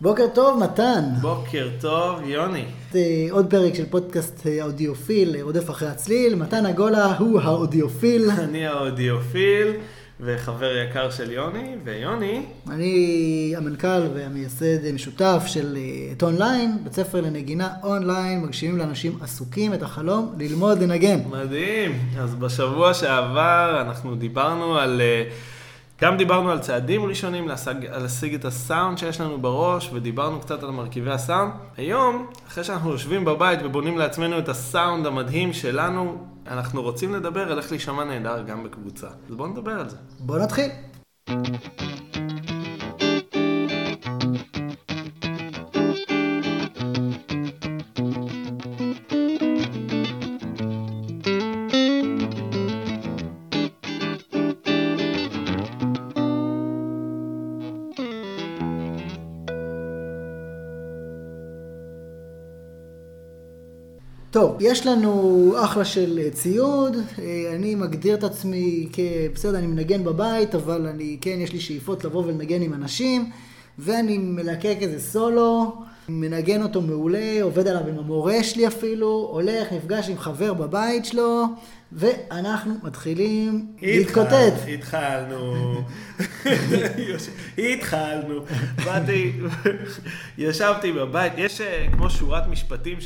בוקר טוב, מתן. בוקר טוב, יוני. זה עוד פרק של פודקאסט האודיופיל, רודף אחרי הצליל. מתן הגולה הוא האודיופיל. אני האודיופיל וחבר יקר של יוני, ויוני... אני המנכ"ל והמייסד משותף של את אונליין, בית ספר לנגינה אונליין, מגשימים לאנשים עסוקים את החלום ללמוד לנגן. מדהים. אז בשבוע שעבר אנחנו דיברנו על... אה, גם דיברנו על צעדים ראשונים להשיג, להשיג את הסאונד שיש לנו בראש, ודיברנו קצת על מרכיבי הסאונד. היום, אחרי שאנחנו יושבים בבית ובונים לעצמנו את הסאונד המדהים שלנו, אנחנו רוצים לדבר על איך להישמע נהדר גם בקבוצה. אז בואו נדבר על זה. בואו נתחיל. יש לנו אחלה של אה, ציוד, אה, אני מגדיר את עצמי כ... בסדר, אני מנגן בבית, אבל אני, כן, יש לי שאיפות לבוא ולנגן עם אנשים, ואני מלקק איזה סולו, מנגן אותו מעולה, עובד עליו עם המורה שלי אפילו, הולך, נפגש עם חבר בבית שלו, ואנחנו מתחילים להתקוטט. התחלנו, התחלנו, באתי, ישבתי בבית, יש אה, כמו שורת משפטים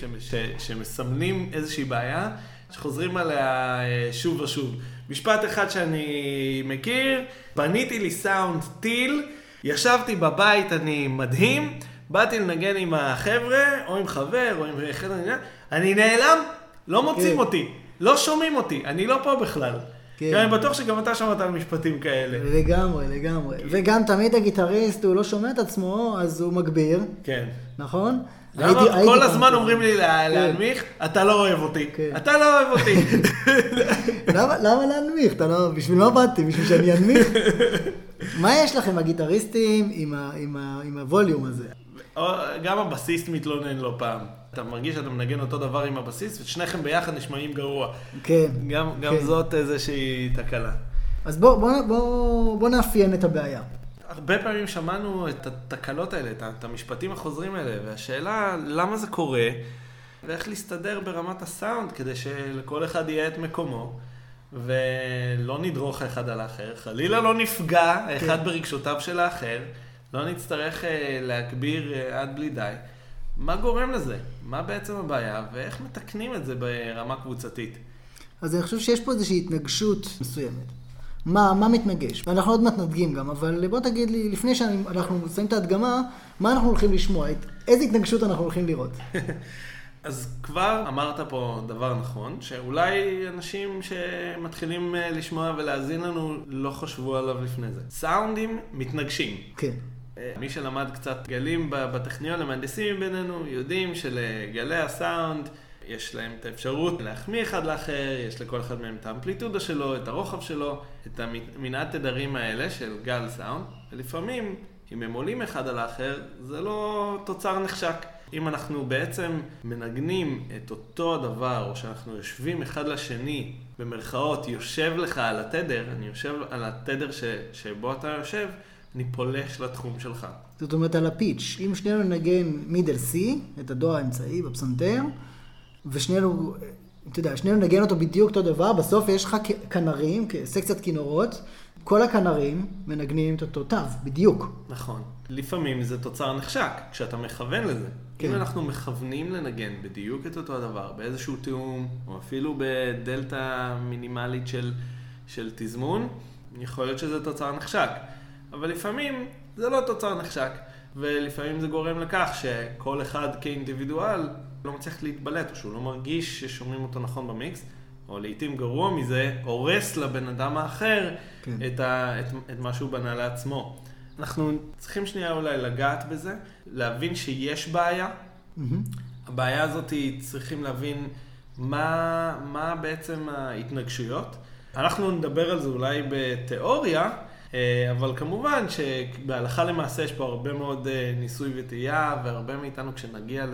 שמסמנים איזושהי בעיה, שחוזרים עליה אה, שוב ושוב. משפט אחד שאני מכיר, בניתי לי סאונד טיל, ישבתי בבית, אני מדהים, באתי לנגן עם החבר'ה, או עם חבר, או עם חדר נגן, אני נעלם, לא מוצאים כן. אותי. לא שומעים אותי, אני לא פה בכלל. כן. אני בטוח שגם אתה שמעת על משפטים כאלה. לגמרי, לגמרי. וגם תמיד הגיטריסט, הוא לא שומע את עצמו, אז הוא מגביר. כן. נכון? למה כל הזמן אומרים לי כן. להנמיך, אתה לא אוהב אותי. כן. אתה לא אוהב אותי. למה להנמיך? אתה לא... בשביל מה באתי? בשביל שאני אנמיך? מה יש לכם, הגיטריסטים, עם הווליום הזה? גם הבסיסט מתלונן לא פעם. אתה מרגיש שאתה מנגן אותו דבר עם הבסיס, ושניכם ביחד נשמעים גרוע. כן. גם, גם כן. זאת איזושהי תקלה. אז בוא, בוא, בוא, בוא נאפיין את הבעיה. הרבה פעמים שמענו את התקלות האלה, את המשפטים החוזרים האלה, והשאלה למה זה קורה, ואיך להסתדר ברמת הסאונד, כדי שלכל אחד יהיה את מקומו, ולא נדרוך אחד על האחר, חלילה לא נפגע האחד כן. ברגשותיו של האחר, לא נצטרך אה, להגביר אה, עד בלי די. מה גורם לזה? מה בעצם הבעיה, ואיך מתקנים את זה ברמה קבוצתית? אז אני חושב שיש פה איזושהי התנגשות מסוימת. מה, מה מתנגש? ואנחנו עוד מעט נדגים גם, אבל בוא תגיד לי, לפני שאנחנו מסיים את ההדגמה, מה אנחנו הולכים לשמוע? איזה התנגשות אנחנו הולכים לראות? אז כבר אמרת פה דבר נכון, שאולי אנשים שמתחילים אה, לשמוע ולהאזין לנו לא חשבו עליו לפני זה. סאונדים מתנגשים. כן. מי שלמד קצת גלים בטכניון, המהנדסים בינינו, יודעים שלגלי הסאונד יש להם את האפשרות להחמיא אחד לאחר, יש לכל אחד מהם את האמפליטודה שלו, את הרוחב שלו, את המנעד תדרים האלה של גל סאונד, ולפעמים, אם הם עולים אחד על האחר, זה לא תוצר נחשק. אם אנחנו בעצם מנגנים את אותו הדבר, או שאנחנו יושבים אחד לשני, במרכאות, יושב לך על התדר, אני יושב על התדר ש, שבו אתה יושב, אני פולש לתחום שלך. זאת אומרת על הפיץ', אם שנינו נגן מידל C, את הדור האמצעי בפסנתר, ושנינו, אתה יודע, שנינו נגן אותו בדיוק אותו דבר, בסוף יש לך כנרים, סקציית כינורות, כל הכנרים מנגנים את אותו תו, בדיוק. נכון. לפעמים זה תוצר נחשק, כשאתה מכוון לזה. כן. אם אנחנו מכוונים לנגן בדיוק את אותו הדבר, באיזשהו תיאום, או אפילו בדלתא מינימלית של, של תזמון, יכול להיות שזה תוצר נחשק. אבל לפעמים זה לא תוצר נחשק, ולפעמים זה גורם לכך שכל אחד כאינדיבידואל לא מצליח להתבלט, או שהוא לא מרגיש ששומעים אותו נכון במיקס, או לעיתים גרוע מזה, הורס לבן אדם האחר כן. את, ה, את, את מה שהוא בנה לעצמו. אנחנו צריכים שנייה אולי לגעת בזה, להבין שיש בעיה. Mm-hmm. הבעיה הזאת היא צריכים להבין מה, מה בעצם ההתנגשויות. אנחנו נדבר על זה אולי בתיאוריה, אבל כמובן שבהלכה למעשה יש פה הרבה מאוד אה, ניסוי וטעייה, והרבה מאיתנו כשנגיע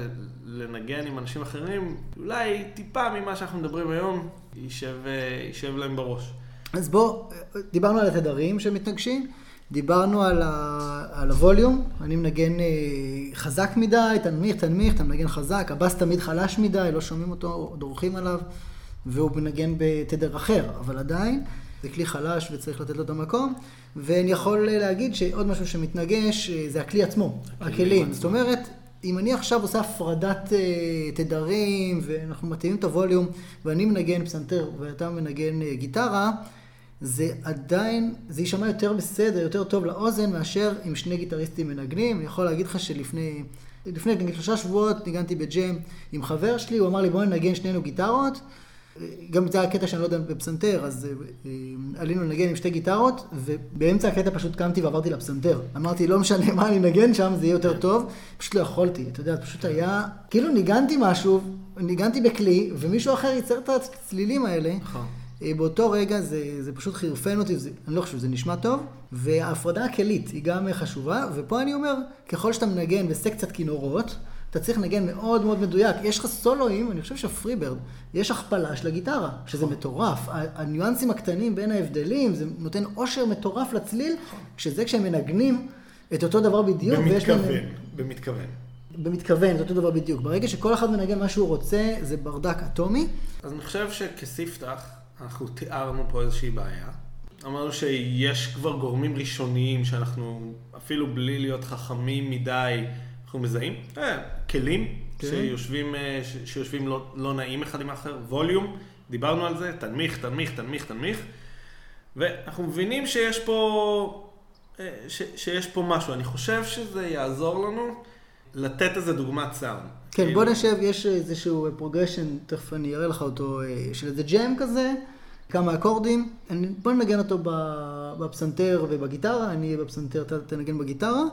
לנגן עם אנשים אחרים, אולי טיפה ממה שאנחנו מדברים היום יישב, אה, יישב להם בראש. אז בוא, דיברנו על התדרים שמתנגשים, דיברנו על, ה, על הווליום, אני מנגן אה, חזק מדי, תנמיך, תנמיך, אתה מנגן חזק, הבאס תמיד חלש מדי, לא שומעים אותו, דורכים עליו, והוא מנגן בתדר אחר, אבל עדיין, זה כלי חלש וצריך לתת לו את המקום. ואני יכול להגיד שעוד משהו שמתנגש, אה, זה הכלי עצמו, הכלים. זאת אומרת, אם אני עכשיו עושה הפרדת uh, תדרים, ואנחנו מתאימים את הווליום, ואני מנגן פסנתר ואתה מנגן uh, גיטרה, זה עדיין, זה יישמע יותר בסדר, יותר טוב לאוזן, מאשר אם שני גיטריסטים מנגנים. אני יכול להגיד לך שלפני, לפני נגיד שלושה שבועות ניגנתי בג'ם עם חבר שלי, הוא אמר לי בוא ננגן שנינו גיטרות. גם זה הקטע שאני לא יודע בפסנתר, אז אה, עלינו לנגן עם שתי גיטרות, ובאמצע הקטע פשוט קמתי ועברתי לפסנתר. אמרתי, לא משנה מה אני אנגן שם, זה יהיה יותר טוב. פשוט לא יכולתי, אתה יודע, פשוט היה, כאילו ניגנתי משהו, ניגנתי בכלי, ומישהו אחר ייצר את הצלילים האלה. נכון. אה, באותו רגע זה, זה פשוט חירפן אותי, זה, אני לא חושב שזה נשמע טוב, וההפרדה הכלית היא גם חשובה, ופה אני אומר, ככל שאתה מנגן ועושה קצת כינורות, אתה צריך לנגן מאוד מאוד מדויק. יש לך סולואים, אני חושב שפריברד, יש הכפלה של הגיטרה, שזה מטורף. הניואנסים הקטנים בין ההבדלים, זה נותן עושר מטורף לצליל, כשזה כשהם מנגנים את אותו דבר בדיוק. במתכוון, להם... במתכוון. במתכוון, זה אותו דבר בדיוק. ברגע שכל אחד מנגן מה שהוא רוצה, זה ברדק אטומי. אז אני חושב שכספתח, אנחנו תיארנו פה איזושהי בעיה. אמרנו שיש כבר גורמים ראשוניים שאנחנו, אפילו בלי להיות חכמים מדי, אנחנו מזהים. אה, כלים כן. שיושבים, אה, שיושבים לא, לא נעים אחד עם האחר, ווליום, דיברנו על זה, תנמיך, תנמיך, תנמיך, תנמיך, ואנחנו מבינים שיש פה, אה, ש, שיש פה משהו. אני חושב שזה יעזור לנו לתת איזה דוגמת סאונד. כן, כאילו... בוא נשב, יש איזשהו progression, תכף אני אראה לך אותו, של איזה ג'ם כזה. כמה אקורדים, בוא ננגן אותו בפסנתר ובגיטרה, אני בפסנתר, אתה תנגן בגיטרה,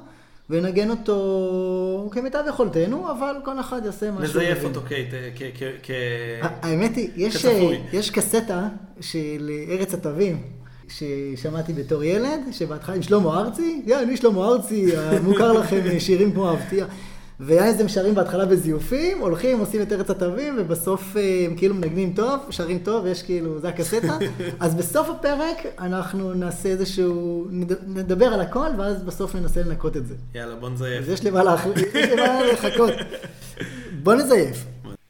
ונגן אותו כמיטב יכולתנו, אבל כל אחד יעשה משהו. נזייף אותו כ... האמת היא, יש קסטה של ארץ התווים. ששמעתי בתור ילד, שבהתחלה עם שלמה ארצי, יא, אני שלמה ארצי, מוכר לכם שירים כמו אבטיח. ואז הם שרים בהתחלה בזיופים, הולכים, עושים את ארץ התווים, ובסוף אה, הם כאילו מנגנים טוב, שרים טוב, יש כאילו, זה הקסטה. אז בסוף הפרק אנחנו נעשה איזשהו, נדבר על הכל, ואז בסוף ננסה לנקות את זה. יאללה, בוא נזייף. אז יש לי מה לחכות. בוא נזייף.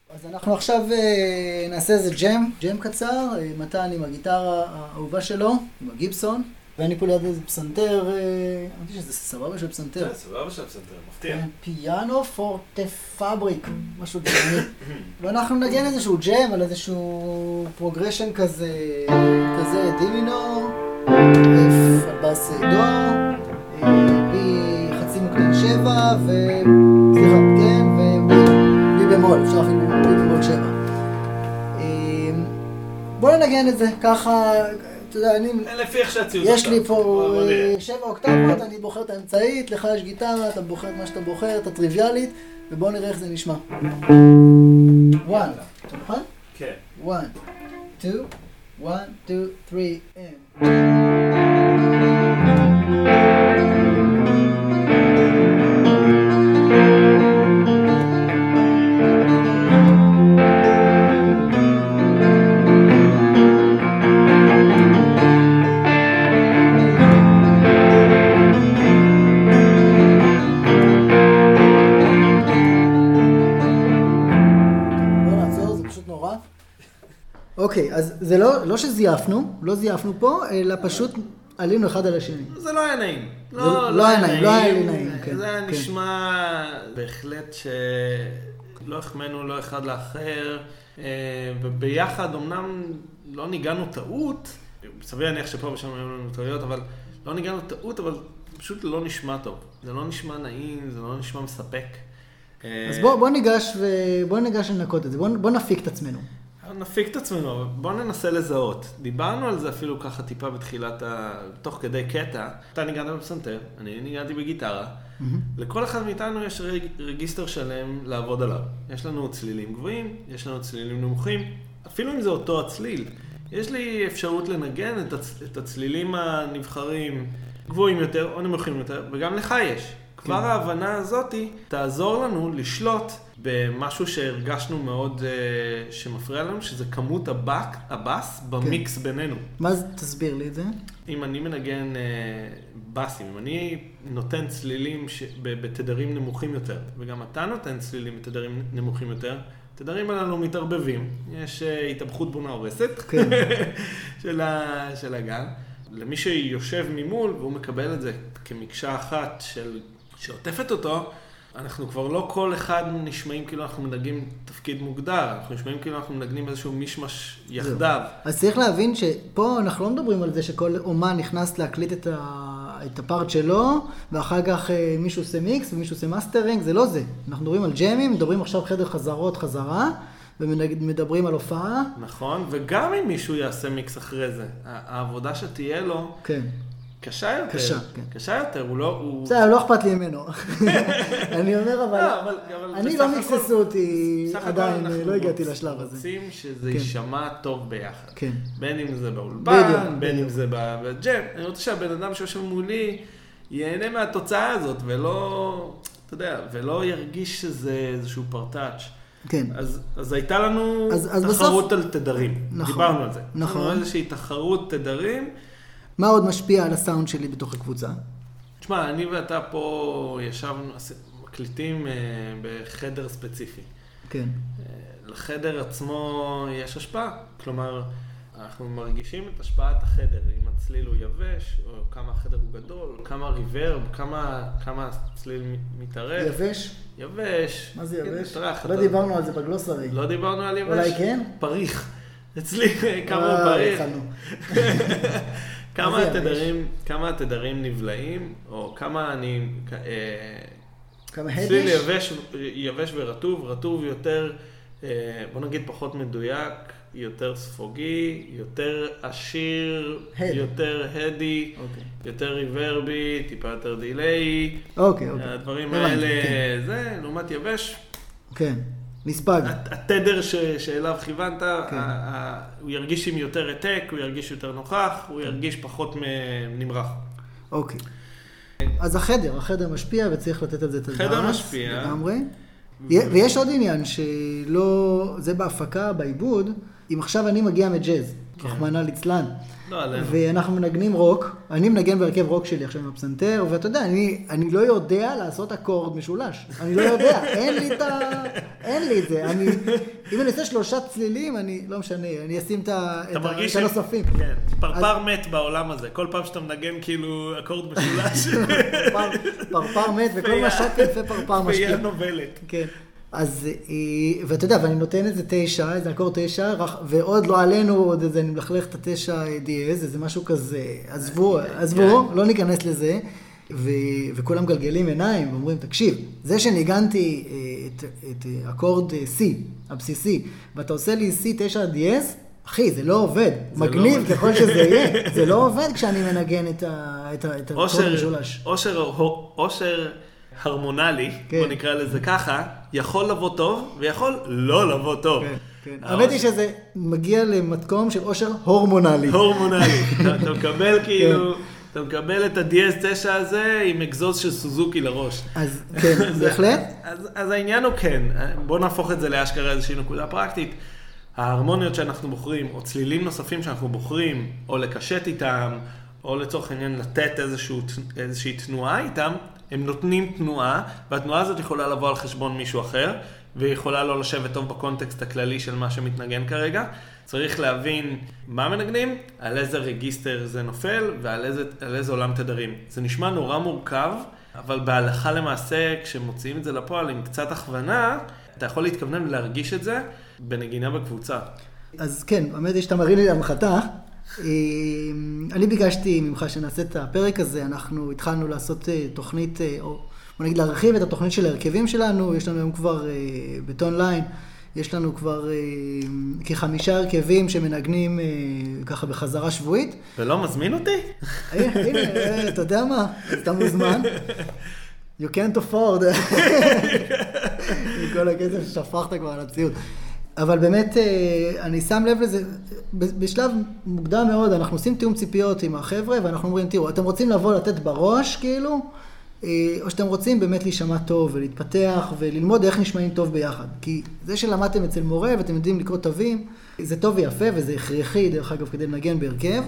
אז אנחנו עכשיו אה, נעשה איזה ג'ם, ג'ם קצר, אה, מתן עם הגיטרה האהובה שלו, עם הגיבסון. ואני פה ליד איזה פסנתר, אה, אמרתי שזה סבבה של פסנתר. כן, סבבה של פסנתר, מפתיע. כן, פיאנו פורטה פאבריק, משהו ג'מי. ואנחנו נגן איזשהו ג'ם על איזשהו progression כזה, כזה דימינור, F על בס דו, בי חצי מוקדן שבע, ו... סליחה, כן, ובי במול, אפשר אפילו בי במול שבע. אה, בואו ננגן את זה ככה. אתה יודע, אני... לפי איך שהציוד יש לי פה אה, שבע אוקטבות, אני בוחר את האמצעית, לך יש גיטרה, אתה בוחר את מה שאתה בוחר, את הטריוויאלית, ובואו נראה איך זה נשמע. וואן, אתה מוכן? כן. וואן, טו, וואן, טו, תרי, and... לא, שזייפנו, לא זייפנו פה, אלא פשוט עלינו אחד על השני. זה לא היה נעים. לא, לא, לא היה נעים, לא היה לי נעים. כן, זה היה כן. נשמע בהחלט שלא החמאנו לא אחד לאחר, אה, וביחד אמנם לא ניגענו טעות, סביר להניח שפה ושם היו לנו טעויות, אבל לא ניגענו טעות, אבל פשוט לא נשמע טוב. זה לא נשמע נעים, זה לא נשמע מספק. אז בוא, בוא ניגש ובוא ניגש לנקות את זה, בוא, בוא נפיק את עצמנו. נפיק את עצמנו, אבל בואו ננסה לזהות. דיברנו על זה אפילו ככה טיפה בתחילת ה... תוך כדי קטע. אתה ניגעת בפסנתר, אני ניגעתי בגיטרה. Mm-hmm. לכל אחד מאיתנו יש רג... רגיסטר שלם לעבוד עליו. יש לנו צלילים גבוהים, יש לנו צלילים נמוכים, אפילו אם זה אותו הצליל. יש לי אפשרות לנגן את, הצ... את הצלילים הנבחרים גבוהים יותר או נמוכים יותר, וגם לך יש. כבר. ההבנה הזאתי תעזור לנו לשלוט במשהו שהרגשנו מאוד uh, שמפריע לנו, שזה כמות הבק, הבאס במיקס כן. בינינו. מה זה, תסביר לי את זה. אם אני מנגן uh, באסים, אם אני נותן צלילים ש... בתדרים נמוכים יותר, וגם אתה נותן צלילים בתדרים נמוכים יותר, התדרים הללו מתערבבים, יש uh, התאבכות בונה הורסת כן. של, ה... של הגן. למי שיושב ממול והוא מקבל את זה כמקשה אחת של... שעוטפת אותו, אנחנו כבר לא כל אחד נשמעים כאילו אנחנו מנגנים תפקיד מוגדר, אנחנו נשמעים כאילו אנחנו מנגנים איזשהו מישמש יחדיו. אז צריך להבין שפה אנחנו לא מדברים על זה שכל אומן נכנס להקליט את, ה... את ה part שלו, ואחר כך אה, מישהו עושה מיקס ומישהו עושה מאסטרינג, זה לא זה. אנחנו מדברים על ג'מים, מדברים עכשיו חדר חזרות חזרה, ומדברים על הופעה. נכון, וגם אם מישהו יעשה מיקס אחרי זה, העבודה שתהיה לו כן. קשה יותר. קשה, כן. קשה יותר, הוא לא... הוא... בסדר, לא אכפת לי ממנו. אני אומר, אבל... לא, אבל- אבל אני לא מיקססו אותי, עדיין אנחנו לא הגעתי לשלב הזה. רוצים שזה כן. יישמע טוב ביחד. כן. בין אם זה בדיוק, באולפן, בין אם בדיוק. זה ב- בג'ם. אני רוצה שהבן אדם שיושב מולי ייהנה מהתוצאה הזאת, ולא, אתה יודע, ולא ירגיש שזה איזשהו פרטאץ'. כן. אז, אז הייתה לנו אז- אז תחרות בסוף- על תדרים. נכון, דיברנו על זה. נכון. איזושהי תחרות תדרים. מה עוד משפיע על הסאונד שלי בתוך הקבוצה? תשמע, אני ואתה פה ישבנו, מקליטים אה, בחדר ספציפי. כן. אה, לחדר עצמו יש השפעה. כלומר, אנחנו מרגישים את השפעת החדר, אם הצליל הוא יבש, או כמה החדר הוא גדול, כמה ריברב, כמה, כמה הצליל מת- מתערב. יבש? יבש. מה זה כן, יבש? טרח, לא אתה- דיברנו על זה בגלוסרי. לא דיברנו על יבש? אולי כן? פריך. אצלי כמה הוא אה, פריך. כמה? התדרים, כמה התדרים נבלעים, או כמה אני... אה, כמה הדש? יבש, יבש ורטוב, רטוב יותר, אה, בוא נגיד פחות מדויק, יותר ספוגי, יותר עשיר, הד. יותר הדי, אוקיי. יותר ריברבי, טיפה יותר דיליי. אוקיי, אוקיי. הדברים הבנתי, האלה, כן. זה, לעומת יבש, כן. נספג. הת- התדר ש, שאליו כיוונת, כן. הוא ירגיש עם יותר העתק, הוא ירגיש יותר נוכח, הוא ירגיש פחות נמרח. אוקיי. אז החדר, החדר משפיע וצריך לתת על זה את הדעת. חדר משפיע. לגמרי. ויש עוד עניין שלא, זה בהפקה, בעיבוד, אם עכשיו אני מגיע מג'אז, כן. רחמנא ליצלן, לא עלינו. ואנחנו מנגנים רוק, אני מנגן בהרכב רוק שלי עכשיו עם הפסנתר, ואתה יודע, אני, אני לא יודע לעשות אקורד משולש. אני לא יודע, אין לי את ה... אין לי את זה. אני, אם אני אעשה שלושה צלילים, אני, לא משנה, אני אשים את, את, את הנוספים. כן, פרפר מת בעולם הזה, כל פעם שאתה מנגן כאילו אקורד משולש, פרפר, פרפר מת, וכל ויה- משק יפה פרפר משקיע. ויהיה נובלת. כן. אז, אה, ואתה יודע, ואני נותן איזה תשע, איזה אקורד תשע, ועוד לא עלינו עוד איזה, אני מלכלך את התשע דיאז, איזה משהו כזה, עזבו, עזבו, לא ניכנס לזה. ו, וכולם גלגלים עיניים ואומרים, תקשיב, זה שניגנתי אה, את, את אה, אקורד אה, C הבסיסי, ואתה עושה לי C תשע דיאז, אחי, זה לא עובד. זה מגניב לא- ככל שזה יהיה, זה לא עובד כשאני מנגן את ה- את ה- את אושר, המשולש. אושר, אושר הרמונלי, כן. בוא נקרא לזה ככה, יכול לבוא טוב ויכול לא לבוא טוב. כן, כן. האמת היא שזה מגיע למתכון של עושר הורמונלי. הורמונלי. אתה מקבל כן. כאילו, אתה מקבל את ה-DS9 הזה עם אגזוז של סוזוקי לראש. אז כן, בהחלט. אז, אז העניין הוא כן, בואו נהפוך את זה לאשכרה איזושהי נקודה פרקטית. ההרמוניות שאנחנו בוחרים, או צלילים נוספים שאנחנו בוחרים, או לקשט איתם, או לצורך העניין לתת איזשהו, איזושהי תנועה איתם, הם נותנים תנועה, והתנועה הזאת יכולה לבוא על חשבון מישהו אחר, ויכולה לא לשבת טוב בקונטקסט הכללי של מה שמתנגן כרגע. צריך להבין מה מנגנים, על איזה רגיסטר זה נופל, ועל איזה, איזה עולם תדרים. זה נשמע נורא מורכב, אבל בהלכה למעשה, כשמוציאים את זה לפועל עם קצת הכוונה, אתה יכול להתכוונן ולהרגיש את זה בנגינה בקבוצה. אז כן, האמת היא שאתה מרים לי. אה, אני ביקשתי ממך שנעשה את הפרק הזה, אנחנו התחלנו לעשות אה, תוכנית, אה, או בוא נגיד להרחיב את התוכנית של ההרכבים שלנו, יש לנו היום כבר בטון ליין, יש לנו כבר כחמישה הרכבים שמנגנים ככה בחזרה שבועית. ולא מזמין אותי? הנה, אתה יודע מה, אתה מוזמן. You can't afford. כל הכסף ששפכת כבר על הציוד. אבל באמת, אה, אני שם לב לזה, בשלב מוקדם מאוד, אנחנו עושים תיאום ציפיות עם החבר'ה, ואנחנו אומרים, תראו, אתם רוצים לבוא לתת בראש, כאילו, אה, או שאתם רוצים באמת להישמע טוב ולהתפתח וללמוד איך נשמעים טוב ביחד. כי זה שלמדתם אצל מורה ואתם יודעים לקרוא תווים, זה טוב ויפה וזה הכרחי, דרך אגב, כדי לנגן בהרכב.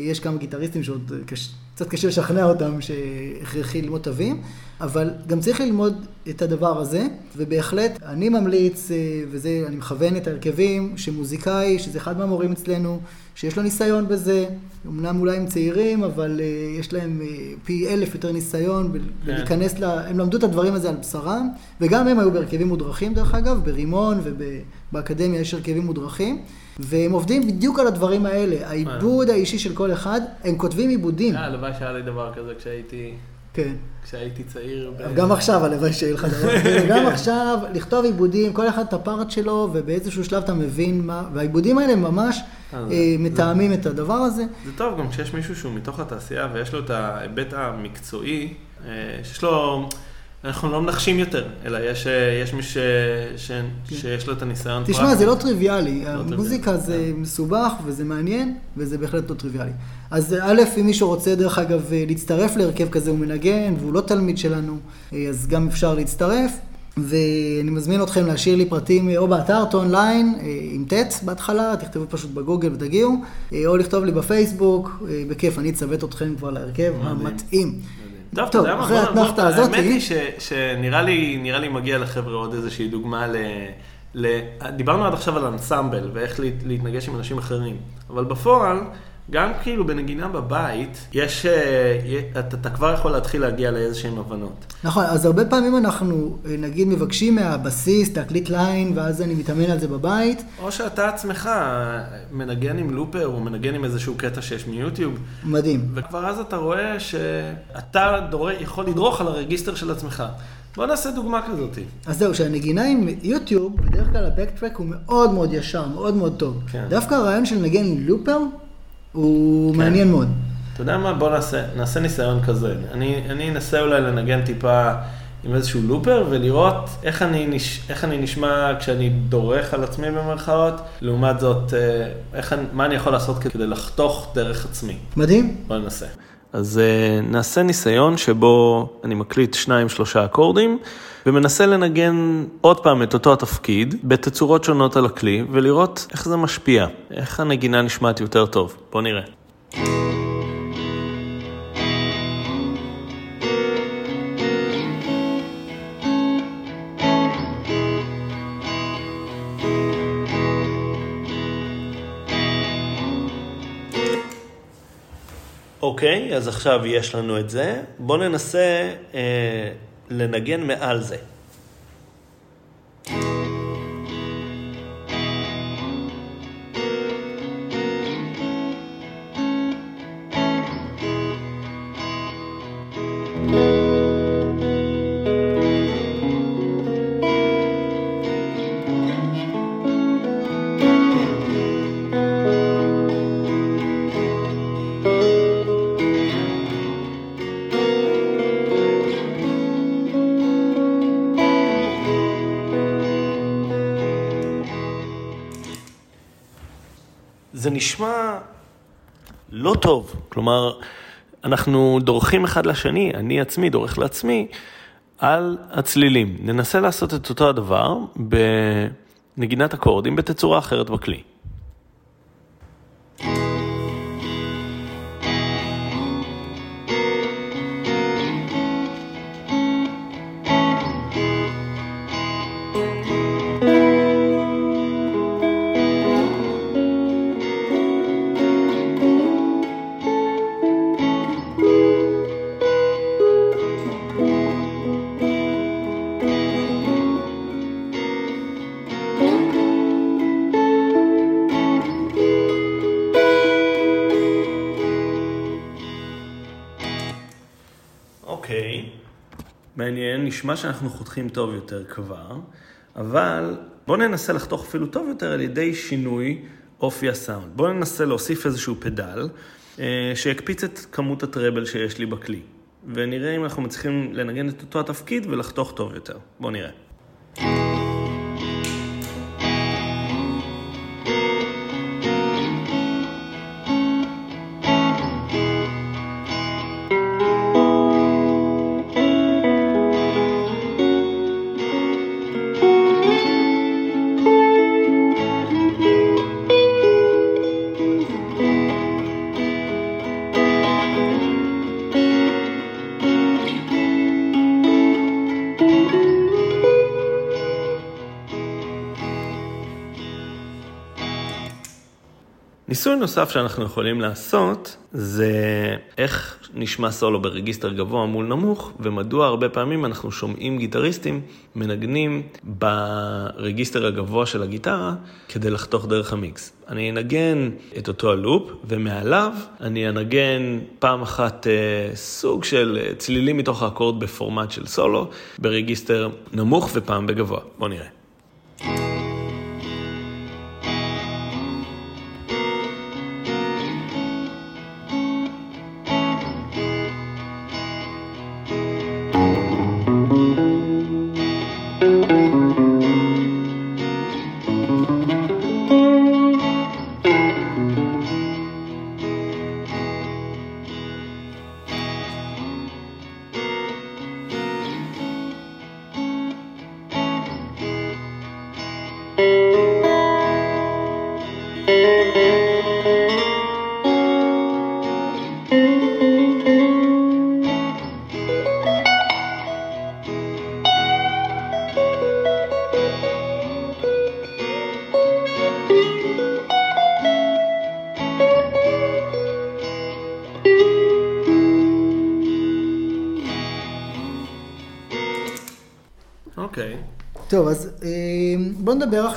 יש כמה גיטריסטים שעוד קש... קצת קשה לשכנע אותם שהכרחי ללמוד תווים, אבל גם צריך ללמוד את הדבר הזה, ובהחלט אני ממליץ, אה, וזה, אני מכוון את ההרכבים, שמוזיקאי, שזה אחד מהמורים אצלנו, שיש לו ניסיון בזה, אמנם אולי הם צעירים, אבל uh, יש להם uh, פי אלף יותר ניסיון, כן. ולהיכנס ל... הם למדו את הדברים הזה על בשרם, וגם הם היו בהרכבים מודרכים דרך אגב, ברימון ובאקדמיה יש הרכבים מודרכים. והם עובדים בדיוק על הדברים האלה, העיבוד האישי של כל אחד, הם כותבים עיבודים. הלוואי שהיה לי דבר כזה כשהייתי... כן. כשהייתי צעיר. גם עכשיו הלוואי שיהיה לך דבר כזה. גם עכשיו, לכתוב עיבודים, כל אחד את הפארט שלו, ובאיזשהו שלב אתה מבין מה, והעיבודים האלה ממש אה, אה, מתאמים את הדבר הזה. זה טוב גם כשיש מישהו שהוא מתוך התעשייה ויש לו את ההיבט המקצועי, אה, שיש לו... אנחנו לא מנחשים יותר, אלא יש, יש מי ש, ש, כן. שיש לו את הניסיון. תשמע, זה לא טריוויאלי. לא המוזיקה טריוויאלי. זה כן. מסובך וזה מעניין, וזה בהחלט לא טריוויאלי. אז א', אם מישהו רוצה, דרך אגב, להצטרף להרכב כזה, הוא מנגן, והוא לא תלמיד שלנו, אז גם אפשר להצטרף. ואני מזמין אתכם להשאיר לי פרטים או באתר טון ליין עם ט' בהתחלה, תכתבו פשוט בגוגל ותגיעו, או לכתוב לי בפייסבוק, בכיף, אני אצוות אתכם כבר להרכב המתאים. טוב, טוב, אחרי האתנחתה הזאת... האמת היא שנראה לי, נראה לי מגיע לחבר'ה עוד איזושהי דוגמה ל... ל... דיברנו עד עכשיו על אנסמבל ואיך להתנגש עם אנשים אחרים, אבל בפועל... גם כאילו בנגינה בבית, יש, אה, אתה, אתה כבר יכול להתחיל להגיע לאיזשהן הבנות. נכון, אז הרבה פעמים אנחנו, אה, נגיד, מבקשים מהבסיס, להקליט ליין, ואז אני מתאמן על זה בבית. או שאתה עצמך מנגן עם לופר, או מנגן עם איזשהו קטע שיש מיוטיוב. מדהים. וכבר אז אתה רואה שאתה דור... יכול לדרוך על הרגיסטר של עצמך. בוא נעשה דוגמה כזאת. אז זהו, שהנגינה עם יוטיוב, בדרך כלל הבקטרק הוא מאוד מאוד ישר, מאוד מאוד טוב. כן. דווקא הרעיון של נגן עם לופר, הוא כן. מעניין מאוד. אתה יודע מה? בוא נעשה, נעשה ניסיון כזה. אני, אני אנסה אולי לנגן טיפה עם איזשהו לופר ולראות איך אני, נש, איך אני נשמע כשאני דורך על עצמי במרכאות, לעומת זאת, אה, איך, מה אני יכול לעשות כדי לחתוך דרך עצמי. מדהים. בוא ננסה. אז uh, נעשה ניסיון שבו אני מקליט שניים שלושה אקורדים ומנסה לנגן עוד פעם את אותו התפקיד בתצורות שונות על הכלי ולראות איך זה משפיע, איך הנגינה נשמעת יותר טוב. בוא נראה. אוקיי, אז עכשיו יש לנו את זה. בואו ננסה אה, לנגן מעל זה. נשמע לא טוב. כלומר, אנחנו דורכים אחד לשני, אני עצמי דורך לעצמי, על הצלילים. ננסה לעשות את אותו הדבר בנגינת אקורדים בתצורה אחרת בכלי. מעניין, נשמע שאנחנו חותכים טוב יותר כבר, אבל בואו ננסה לחתוך אפילו טוב יותר על ידי שינוי אופי הסאונד. בואו ננסה להוסיף איזשהו פדל אה, שיקפיץ את כמות הטראבל שיש לי בכלי, ונראה אם אנחנו מצליחים לנגן את אותו התפקיד ולחתוך טוב יותר. בואו נראה. נוסף שאנחנו יכולים לעשות זה איך נשמע סולו ברגיסטר גבוה מול נמוך, ומדוע הרבה פעמים אנחנו שומעים גיטריסטים מנגנים ברגיסטר הגבוה של הגיטרה כדי לחתוך דרך המיקס. אני אנגן את אותו הלופ, ומעליו אני אנגן פעם אחת אה, סוג של צלילים מתוך האקורד בפורמט של סולו, ברגיסטר נמוך ופעם בגבוה. בואו נראה.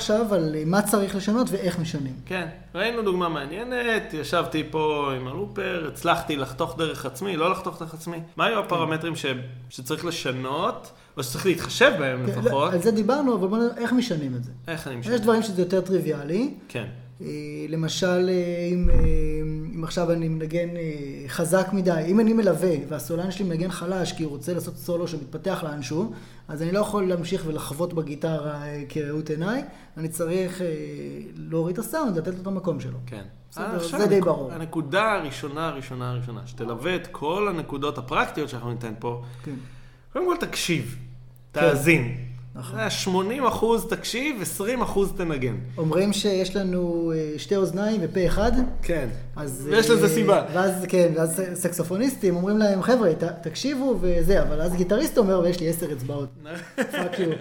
עכשיו על מה צריך לשנות ואיך משנים. כן, ראינו דוגמה מעניינת, ישבתי פה עם הלופר, הצלחתי לחתוך דרך עצמי, לא לחתוך דרך עצמי. מה היו הפרמטרים ש... שצריך לשנות, או שצריך להתחשב בהם כן, לפחות? לא, על זה דיברנו, אבל בוא נדבר איך משנים את זה. איך אני משנה? יש דברים שזה יותר טריוויאלי. כן. אה, למשל, אה, אם, אה, אם עכשיו אני מנגן חזק מדי, אם אני מלווה והסולן שלי מנגן חלש כי הוא רוצה לעשות סולו שמתפתח לאנשהו, אז אני לא יכול להמשיך ולחוות בגיטרה כראות עיניי, אני צריך להוריד את הסאונד, לתת לו את המקום שלו. כן. בסדר, זה די ברור. הנקודה הראשונה, הראשונה, הראשונה, שתלווה את כל הנקודות הפרקטיות שאנחנו ניתן פה, כן. קודם כל תקשיב, כן. נכון. 80 אחוז תקשיב, 20 אחוז תנגן. אומרים שיש לנו אה, שתי אוזניים ופה אחד. כן, אז, ויש לזה אה, סיבה. ואז, כן, ואז סקסופוניסטים אומרים להם, חבר'ה, תקשיבו וזה, אבל אז גיטריסט אומר, ויש לי עשר אצבעות. fuck you.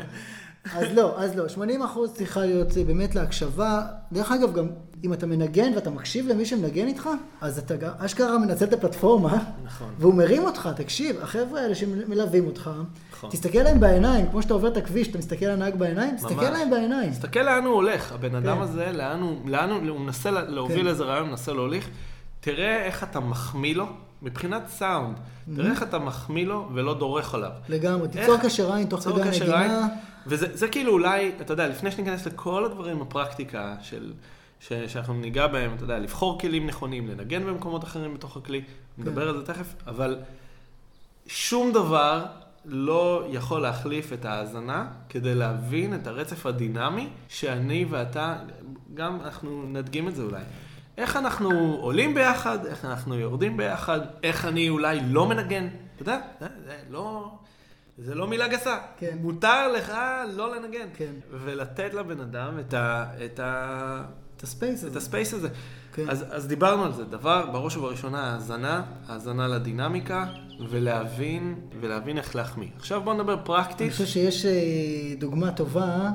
אז לא, אז לא, 80 אחוז צריכה להיות אה, באמת להקשבה. דרך אגב, גם אם אתה מנגן ואתה מקשיב למי שמנגן איתך, אז אתה אשכרה מנצל את הפלטפורמה, נכון. והוא מרים אותך, תקשיב, החבר'ה האלה שמלווים אותך, נכון. תסתכל להם בעיניים, כמו שאתה עובר את הכביש, אתה מסתכל לנהג בעיניים, תסתכל להם בעיניים. תסתכל לאן הוא הולך, הבן אדם כן. הזה, לאן הוא, לאן הוא, הוא מנסה להוביל כן. איזה רעיון, מנסה להוליך, תראה איך אתה מחמיא לו. מבחינת סאונד, mm-hmm. תראה איך אתה מחמיא לו ולא דורך עליו. לגמרי, תיצור קשר עין תוך כדי הנגינה. וזה כאילו אולי, אתה יודע, לפני שניכנס לכל הדברים, הפרקטיקה של, ש, שאנחנו ניגע בהם, אתה יודע, לבחור כלים נכונים, לנגן במקומות אחרים בתוך הכלי, כן. נדבר על זה תכף, אבל שום דבר לא יכול להחליף את ההאזנה כדי להבין את הרצף הדינמי שאני ואתה, גם אנחנו נדגים את זה אולי. איך אנחנו עולים ביחד, איך אנחנו יורדים ביחד, איך אני אולי לא מנגן. אתה יודע, זה, זה לא... זה לא מילה גסה. כן. מותר לך לא לנגן. כן. ולתת לבן אדם את ה... את ה... את הספייס הזה. את הספייס הזה. כן. אז, אז דיברנו על זה. דבר, בראש ובראשונה, האזנה, האזנה לדינמיקה, ולהבין, ולהבין איך להחמיא. עכשיו בוא נדבר פרקטית. אני חושב שיש אה, דוגמה טובה,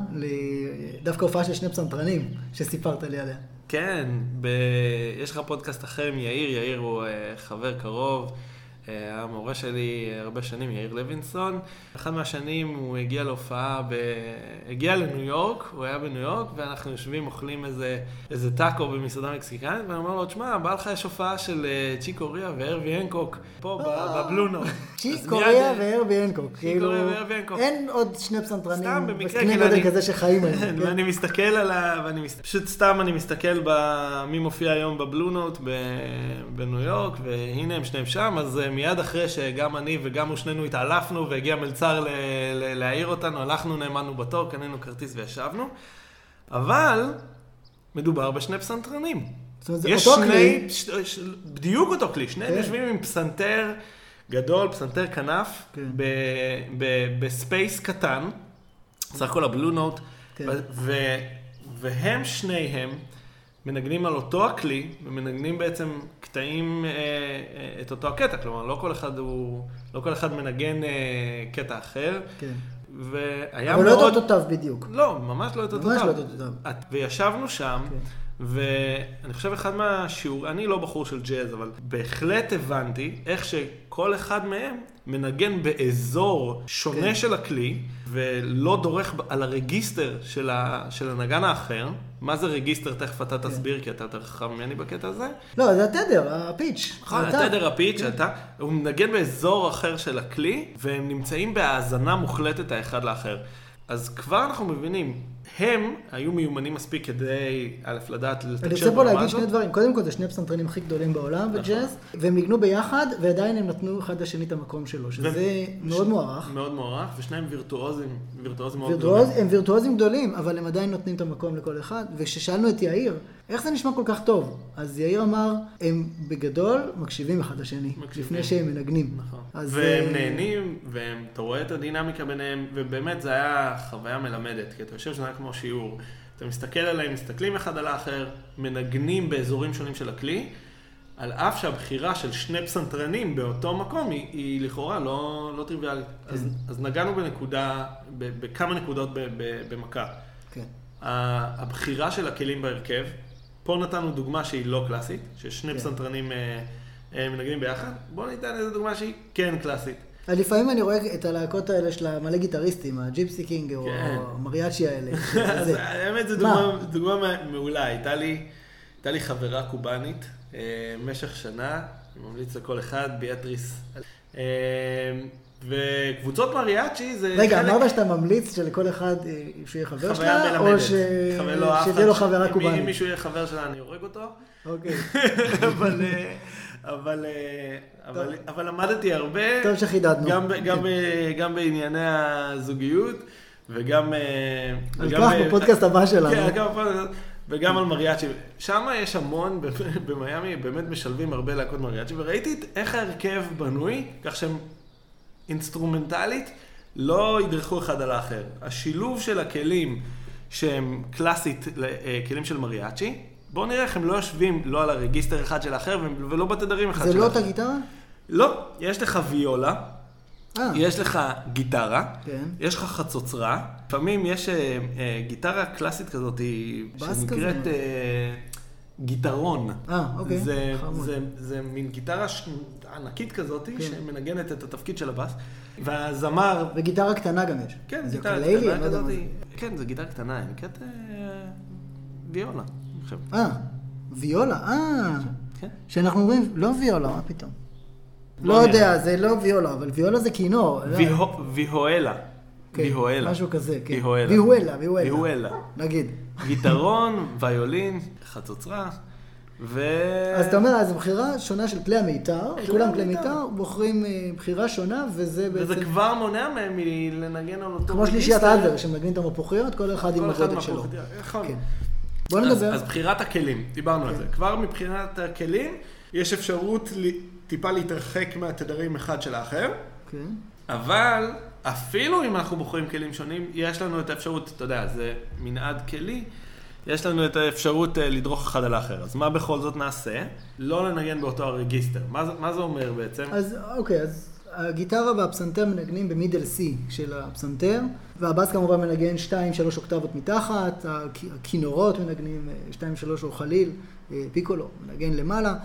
דווקא הופעה של שני פסנתרנים, שסיפרת לי עליה. כן, ב... יש לך פודקאסט אחר עם יאיר, יאיר הוא אה, חבר קרוב. היה המורה שלי הרבה שנים, יאיר לוינסון. אחד מהשנים הוא הגיע להופעה, ב... הגיע לניו יורק, הוא היה בניו יורק, ואנחנו יושבים, אוכלים איזה, איזה טאקו במסעדה מקסיקנית, ואני אומר לו, תשמע, בא לך יש הופעה של אה, צ'יקו ריאה והרווי הנקוק, פה אה, בבלונו. צ'יקו ריאה והרווי הנקוק. הנקוק. אין עוד שני פסנתרנים, סתם, במקרה, בקנה כזה שחיים היום. כן. ואני מסתכל על ה... פשוט סתם אני מסתכל מי מופיע היום בבלונוט בניו יורק, והנה הם שניהם שם, אז אה, מיד אחרי שגם אני וגם הוא שנינו התעלפנו והגיע מלצר להעיר אותנו, הלכנו, נאמנו בתור, קנינו כרטיס וישבנו. אבל מדובר בשני פסנתרנים. זאת אומרת, זה אותו שני, כלי. ש, ש, בדיוק אותו כלי, שניהם כן. יושבים עם פסנתר גדול, פסנתר כנף, כן. ב, ב, ב space קטן, סך הכל ה Blue Note, כן. והם שניהם מנגנים על אותו הכלי, ומנגנים בעצם קטעים, אה, אה, את אותו הקטע, כלומר, לא כל אחד הוא, לא כל אחד מנגן אה, קטע אחר. כן. והיה אבל מאוד... אבל לא את אותו תו בדיוק. לא, ממש לא את אותו תו. ממש לא את אותו תו. וישבנו שם, כן. ואני חושב אחד מהשיעור, אני לא בחור של ג'אז, אבל בהחלט הבנתי איך שכל אחד מהם מנגן באזור שונה כן. של הכלי, ולא דורך על הרגיסטר של, ה, של הנגן האחר. מה זה רגיסטר? תכף אתה תסביר, כי אתה יותר חכם ממני בקטע הזה. לא, זה התדר, הפיץ'. נכון. התדר הפיץ', כן. אתה, הוא מנגן באזור אחר של הכלי, והם נמצאים בהאזנה מוחלטת האחד לאחר. אז כבר אנחנו מבינים, הם היו מיומנים מספיק כדי, א', לדעת אני לתקשר רוצה פה ברמה להגיד שני הזאת. דברים. קודם כל, זה שני הפסנתרנים הכי גדולים בעולם נכון. בג'אז, והם ניגנו ביחד, ועדיין הם נתנו אחד לשני את המקום שלו, שזה מאוד מוערך. מאוד מוערך, ושניהם וירטואוזים, וירטואוזים מאוד גדולים. הם וירטואוזים גדולים, אבל הם עדיין נותנים את המקום לכל אחד. וכששאלנו את יאיר, איך זה נשמע כל כך טוב? אז יאיר אמר, הם בגדול מקשיבים אחד לשני. לפני שהם מנגנים. נכון. והם אה, נהנים, ואתה רואה את הדינמיקה ביניהם, ובאמת זה היה חוויה מלמדת, כי אתה יושב שזה היה כמו שיעור. אתה מסתכל עליהם, מסתכלים אחד על האחר, מנגנים באזורים שונים של הכלי, על אף שהבחירה של שני פסנתרנים באותו מקום היא, היא לכאורה לא, לא טריוויאלית. אז, כן. אז נגענו בנקודה, ב, בכמה נקודות ב, ב, במכה. כן. הבחירה של הכלים בהרכב, פה נתנו דוגמה שהיא לא קלאסית, ששני כן. פסנתרנים אה, אה, מנגנים ביחד, בואו ניתן איזו דוגמה שהיא כן קלאסית. אז לפעמים אני רואה את הלהקות האלה של המלא גיטריסטים, ה Gypsy King או כן. המריאצ'י האלה. אז. האמת זו מה? דוגמה, דוגמה מע- מעולה, הייתה לי, חברה קובאנית אה, במשך שנה, אני ממליץ לכל אחד, ביאטריס. אה, וקבוצות מריאצ'י זה רגע, חלק- אמרת שאתה ממליץ שלכל אחד אה, שיהיה חבר חוויה שלה. או ש- לא, שתהיה לו חברה אם- אם קובאנית? מישהו יהיה חבר שלה, אני הורג אותו. אוקיי. אבל, אבל, אה, אבל, אבל למדתי הרבה, טוב שחידדנו. גם, גם, כן. גם בענייני הזוגיות, וגם... אה, על וגם כך בפודקאסט הבא שלנו. כן, גם בפודקאסט, וגם על מריאצ'י. שם יש המון, במיאמי באמת משלבים הרבה להקות מריאצ'י, וראיתי איך ההרכב בנוי, כך שהם אינסטרומנטלית לא ידרכו אחד על האחר. השילוב של הכלים שהם קלאסית אה, כלים של מריאצ'י, בואו נראה איך הם לא יושבים לא על הרגיסטר אחד של האחר ולא בתדרים אחד זה של לא האחר. אותה גיטרה? לא, יש לך ויולה, אה, יש לך גיטרה, כן. יש לך חצוצרה, לפעמים יש אה, אה, גיטרה קלאסית כזאת, שנקראת כזה? אה, גיטרון. אה, אוקיי. זה, חמוד. זה, זה מין גיטרה ש... ענקית כזאת, כן. שמנגנת את התפקיד של הבאס, והזמר, וגיטרה קטנה גם יש. כן, זה גיטרה? קטנה לא כזאת, זה. כן, זו גיטרה קטנה, היא נקראת אה, ויולה, אה, ויולה, אה. כן. שאנחנו אומרים, לא ויולה, מה פתאום? לא נראה. יודע, זה לא ויולה, אבל ויולה זה כינור. לא. ויהו- ויהואלה. כן, ויהואלה. משהו כזה, כן. ויהואלה. ויהואלה, ויהואלה. נגיד. גיטרון, ויולין, חצוצרה, ו... אז אתה אומר, אז בחירה שונה של כלי המיתר, כולם כלי. מיתר, בוחרים אה, בחירה שונה, וזה בעצם... וזה כבר מונע מהם מלנגן על אותו כמו שלישיית. אדלר, שמנגנים את המפוחיות, כל אחד עם הגודל שלו. מהפרופורציה. נכון. כן. בוא אז, נדבר. אז בחירת הכלים, דיברנו על כן. זה. כבר מבחינת הכלים, יש אפשרות ל- טיפה להתרחק מהתדרים אחד של האחר, כן. אבל אפילו אם אנחנו בוחרים כלים שונים, יש לנו את האפשרות, אתה יודע, זה מנעד כלי, יש לנו את האפשרות אה, לדרוך אחד על האחר. אז מה בכל זאת נעשה? לא לנגן באותו הרגיסטר. מה, מה זה אומר בעצם? אז אוקיי, אז הגיטרה והפסנתר מנגנים במידל C של הפסנתר, והבאס כמובן מנגן 2-3 אוקטבות מתחת, הכ- הכינורות מנגנים 2-3 או חליל, אה, פיקולו מנגן למעלה.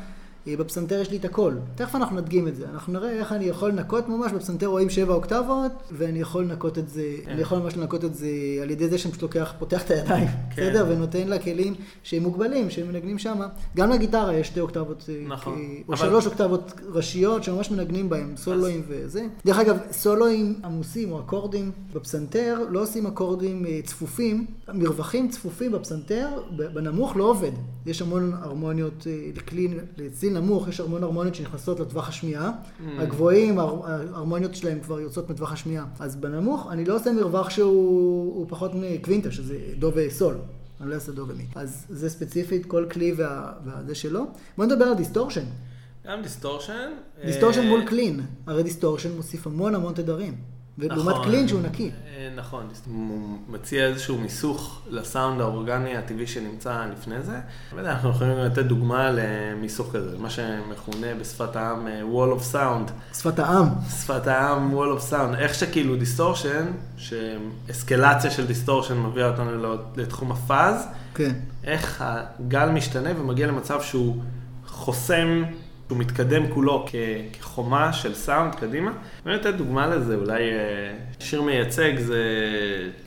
אה, בפסנתר יש לי את הכל. תכף אנחנו נדגים את זה. אנחנו נראה איך אני יכול לנקות ממש, בפסנתר רואים 7 אוקטבות, ואני יכול לנקות את זה, כן. אני יכול ממש לנקות את זה על ידי זה שאני פשוט לוקח, פותח את הידיים, כן. בסדר? ונותן לה כלים שהם מוגבלים, שהם מנגנים שם. גם לגיטרה יש שתי אוקטבות, אה, נכון. כ- או אבל- שלוש אוקטבות ראשיות שממש מנגנים בהם, סולואים וזה. דרך אגב, סולואים עמוסים או אקורדים בפסנתר, לא עושים אקורדים אה, צפופים, מרווחים צפופים בפסנתר, בנמוך לא עובד. יש המון הרמוניות, אה, לכלי, לצליל נמוך יש המון הרמוניות שנכנסות לטווח השמיעה. Mm. הגבוהים, ההר- ההרמוניות שלהם כבר יוצאות מטווח השמיעה. אז בנמוך אני לא עושה מרווח שהוא הוא פחות מקווינטה, שזה דו וסול. אני לא אעשה דו ומי. אז זה ספציפית כל כלי וה- והזה שלו. בוא נדבר על distortion. גם distortion. distortion אה, מול clean, הרי distortion מוסיף המון המון תדרים. ולעומת clean שהוא נקי. אה, נכון, הוא מציע איזשהו מיסוך לסאונד האורגני הטבעי שנמצא לפני זה. לא אנחנו יכולים לתת דוגמה למיסוך כזה, מה שמכונה בשפת העם אה, wall of sound. שפת העם. שפת העם wall of sound. איך שכאילו distortion, שאסקלציה של distortion מביאה אותנו לתחום ה fuzz, כן. איך הגל משתנה ומגיע למצב שהוא חוסם שהוא מתקדם כולו כחומה של סאונד קדימה. אני אתן דוגמה לזה, אולי אה, שיר מייצג זה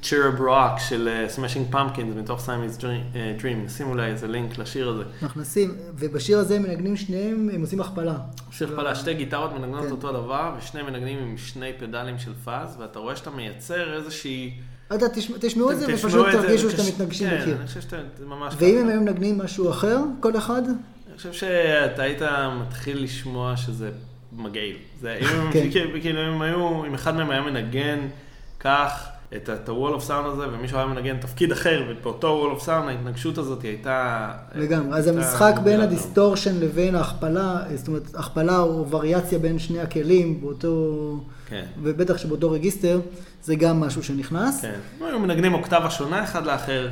Cherub Rock של אה, Smashing Pumpkins מתוך Siamese אה, Dream. נשים אולי איזה לינק לשיר הזה. אנחנו נשים, ובשיר הזה הם מנגנים שניהם, הם עושים הכפלה. שיר הכפלה, שתי גיטרות מנגנות כן. אותו דבר, ושני מנגנים עם שני פדלים של fuzz, ואתה רואה שאתה מייצר איזושהי... אתה תשמעו את זה ופשוט תרגישו שאתם מתנגשים בקיר. כן, אני חושב שאתם ממש... ואם הם היו מנגנים משהו אחר, כל אחד? אני חושב שאתה היית מתחיל לשמוע שזה מגעיל. זה, אם, כן. כאילו, אם היו, אם אחד מהם היה מנגן כך את ה-wall of sound הזה, ומישהו היה מנגן תפקיד אחר, ובאותו wall of sound ההתנגשות הזאת הייתה... לגמרי, אז המשחק בין ה distortion לבין ההכפלה, זאת אומרת, הכפלה או וריאציה בין שני הכלים באותו... כן. ובטח שבאותו רגיסטר, זה גם משהו שנכנס. כן, היו מנגנים אוקטבה שונה אחד לאחר,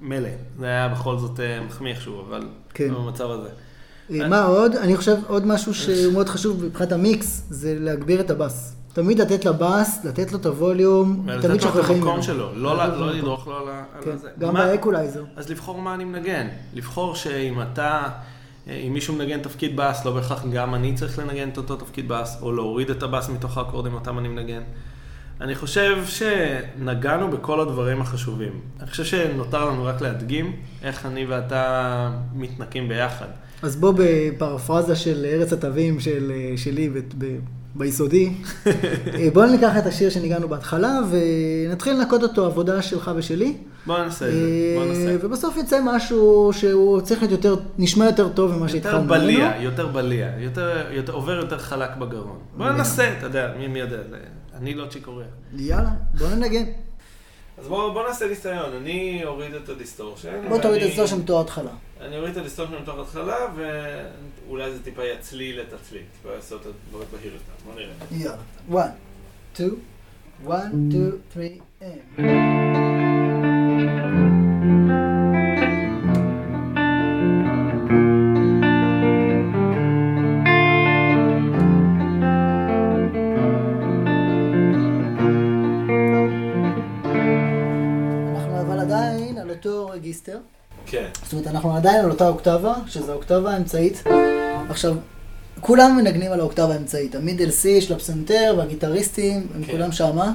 מילא, זה היה בכל זאת אה, מחמיא איכשהו, אבל כן. לא במצב הזה. אה, מה עוד? אני חושב עוד משהו שהוא מאוד חשוב מבחינת המיקס, זה להגביר את הבאס. תמיד לתת לבאס, לתת לו את ה volume, תמיד שוכחים ממנו. לתת לו את המקום שלו, לא, לא לדרוך לו על כן, זה. גם באקולייזר. אז לבחור מה אני מנגן. לבחור שאם אתה, אה, אם מישהו מנגן תפקיד באס, לא בהכרח גם אני צריך לנגן את אותו תפקיד באס, או להוריד את הבאס מתוך האקורדים אותם אני מנגן. אני חושב שנגענו בכל הדברים החשובים. אני חושב שנותר לנו רק להדגים איך אני ואתה מתנקים ביחד. אז בוא בפרפרזה של ארץ התווים של, שלי ב, ב, ביסודי, בוא ניקח את השיר שניגענו בהתחלה ונתחיל לנקות אותו עבודה שלך ושלי. בוא נעשה את זה, בוא נעשה. ובסוף יצא משהו שהוא צריך להיות יותר, נשמע יותר טוב ממה שהתחלנו. יותר בליע, יותר בליע, יותר, יותר, עובר יותר חלק בגרון. בוא ננסה, אתה יודע, מי, מי יודע. אני לא Chick Corea. יאללה, בוא ננגן. אז בואו בוא נעשה ניסיון, אני אוריד את ה distortion. בוא תוריד את ה distortion בתור התחלה. אני אוריד את ה distortion בתור התחלה, ואולי זה טיפה יצליל את הצליל, טיפה יעשה את הדברים בהיר יותר, בוא נראה. יאללה, 1, 2, 1, 2, 3, and... זאת אומרת, אנחנו עדיין על אותה אוקטבה, שזו האוקטבה האמצעית. עכשיו, כולם מנגנים על האוקטבה האמצעית. המידל סי של הפסנתר והגיטריסטים, הם כן. כולם שמה.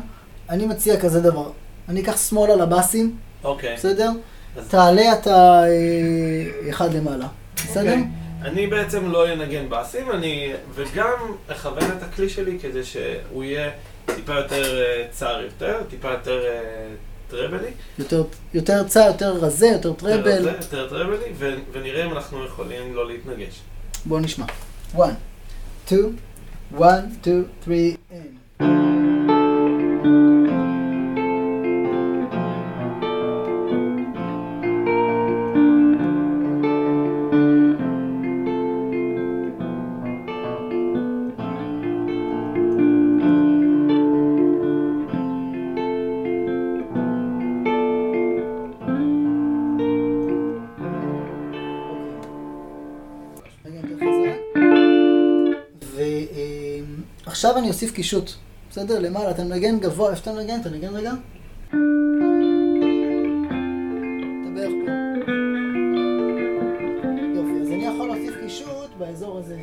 אני מציע כזה דבר. אני אקח שמאלה לבאסים, אוקיי. בסדר? אז... תעלה אתה אה, אחד למעלה, בסדר? אוקיי. אני בעצם לא אנגן באסים, אני... וגם אכוון את הכלי שלי כדי שהוא יהיה טיפה יותר אה, צר יותר, טיפה יותר... טראבלי. יותר, יותר צע, יותר רזה, יותר טראבל. יותר יותר טראבלי, ונראה אם אנחנו יכולים לא להתנגש. בואו נשמע. 1, 2, 1, 2, 3, and... עכשיו אני אוסיף קישוט, בסדר? למעלה, אתה מנגן גבוה, איפה אתה מנגן? אתה מנגן רגע? יופי, אז אני יכול להוסיף קישוט באזור הזה.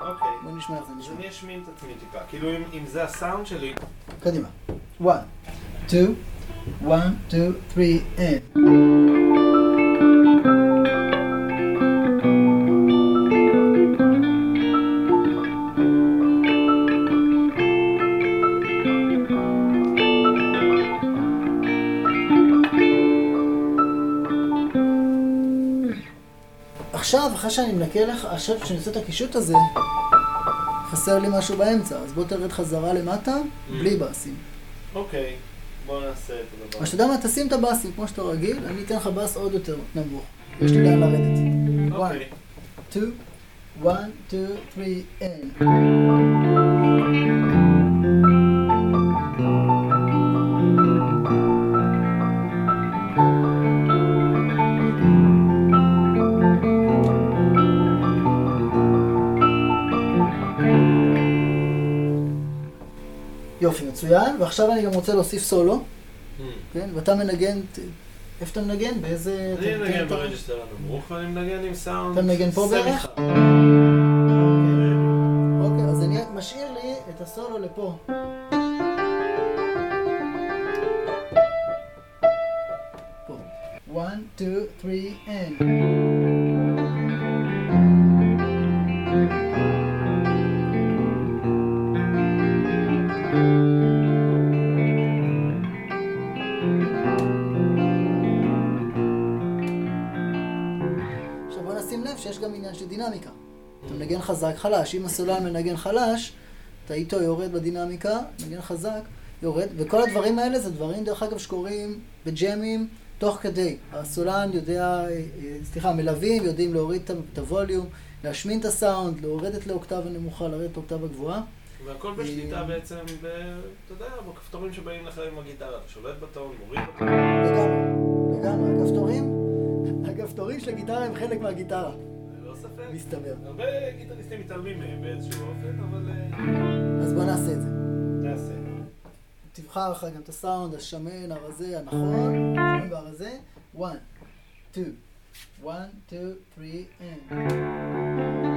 אוקיי. בוא נשמע איך זה נשמע. אני אשמין את עצמי טיפה, כאילו אם זה הסאונד שלי. קדימה. 1, 2, 1, 2, 3, and... שאני מנקה לך, עכשיו כשאני עושה את הקישוט הזה, חסר לי משהו באמצע, אז בוא תרד חזרה למטה. בלי באסים. אוקיי, בוא נעשה את הדבר. אז אתה יודע מה, תשים את הבאסים כמו שאתה רגיל, אני אתן לך באס עוד יותר נמוך. יש לי לאן לרדת. אוקיי. 1, 2, ועכשיו אני גם רוצה להוסיף סולו, Hmm. כן? ואתה מנגן, איפה אתה מנגן? באיזה... אני מנגן ב register הנמוך ואני מנגן עם סאונד אתה מנגן פה בערך? אוקיי, אז אני משאיר לי את הסולו לפה. מנגן חזק חלש, אם הסולן מנגן חלש, אתה איתו יורד בדינמיקה, מנגן חזק, יורד, וכל הדברים האלה זה דברים דרך אגב שקורים בג'אמים תוך כדי. הסולן יודע, אה, אה, סליחה, המלווים יודעים להוריד את הווליום, להשמין את הסאונד, להוריד את לאוקטבה נמוכה, לרדת לאוקטבה גבוהה. והכל בשליטה בעצם, ב- אתה יודע, בכפתורים שבאים לך עם הגיטרה, אתה שולט בטון, מוריד בטון. לגמרי, לגמרי, הכפתורים, הכפתורים של הגיטרה הם חלק מהגיטרה. מסתבר. הרבה גיטריסטים מתעלמים מהם באיזשהו אופן, אבל אה, אז בוא נעשה את זה. תעשה. תבחר לך גם את הסאונד השמן, הרזה, הנכון, השמן והרזה. one, two, one, two, three, and.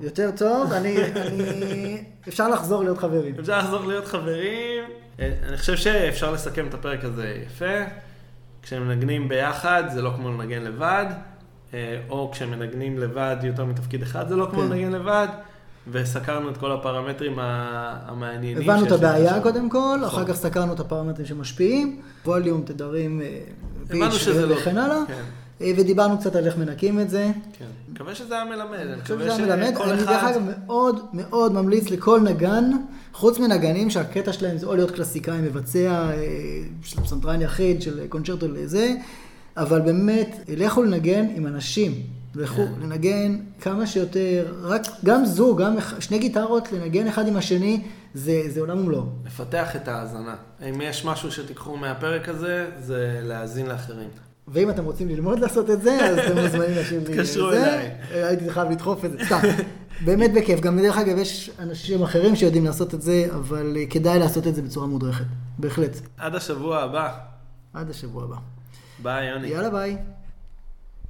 יותר טוב, אני, אני... אפשר לחזור להיות חברים. אפשר לחזור להיות חברים. אה, אני חושב שאפשר לסכם את הפרק הזה יפה. כשמנגנים ביחד זה לא כמו לנגן לבד, אה, או כשמנגנים לבד יותר מתפקיד אחד זה לא כמו כן. לנגן לבד, וסקרנו את כל הפרמטרים המעניינים. הבנו את הבעיה. קודם כל, נכון. אחר כך סקרנו את הפרמטרים שמשפיעים, ווליום, תדרים, אה, פיץ' שזה לא... וכן הלאה, כן, אה, ודיברנו קצת על איך מנקים את זה. כן. מקווה שזה היה מלמד. אני חושב שזה היה מלמד, אני דרך אגב מאוד מאוד ממליץ לכל נגן, חוץ מנגנים שהקטע שלהם זה או להיות קלסיקאי, מבצע אה, של פסנתרן יחיד, של קונצ'רטו לזה, אבל באמת, לכו לנגן עם אנשים. לכו כן. לנגן כמה שיותר, רק, גם זוג, גם שני גיטרות, לנגן אחד עם השני, זה, זה עולם ומלואו. לפתח את ההאזנה. אם יש משהו שתיקחו מהפרק הזה, זה להאזין לאחרים. ואם אתם רוצים ללמוד לעשות את זה, אז אתם מוזמנים להשאיר לי תתקשרו זה. אליי. אה, הייתי חייב לדחוף את זה, סתם. באמת בכיף. גם דרך אגב, יש אנשים אחרים שיודעים לעשות את זה, אבל אה, כדאי לעשות את זה בצורה מודרכת. בהחלט. עד השבוע הבא. עד השבוע הבא. ביי, יוני. יאללה ביי.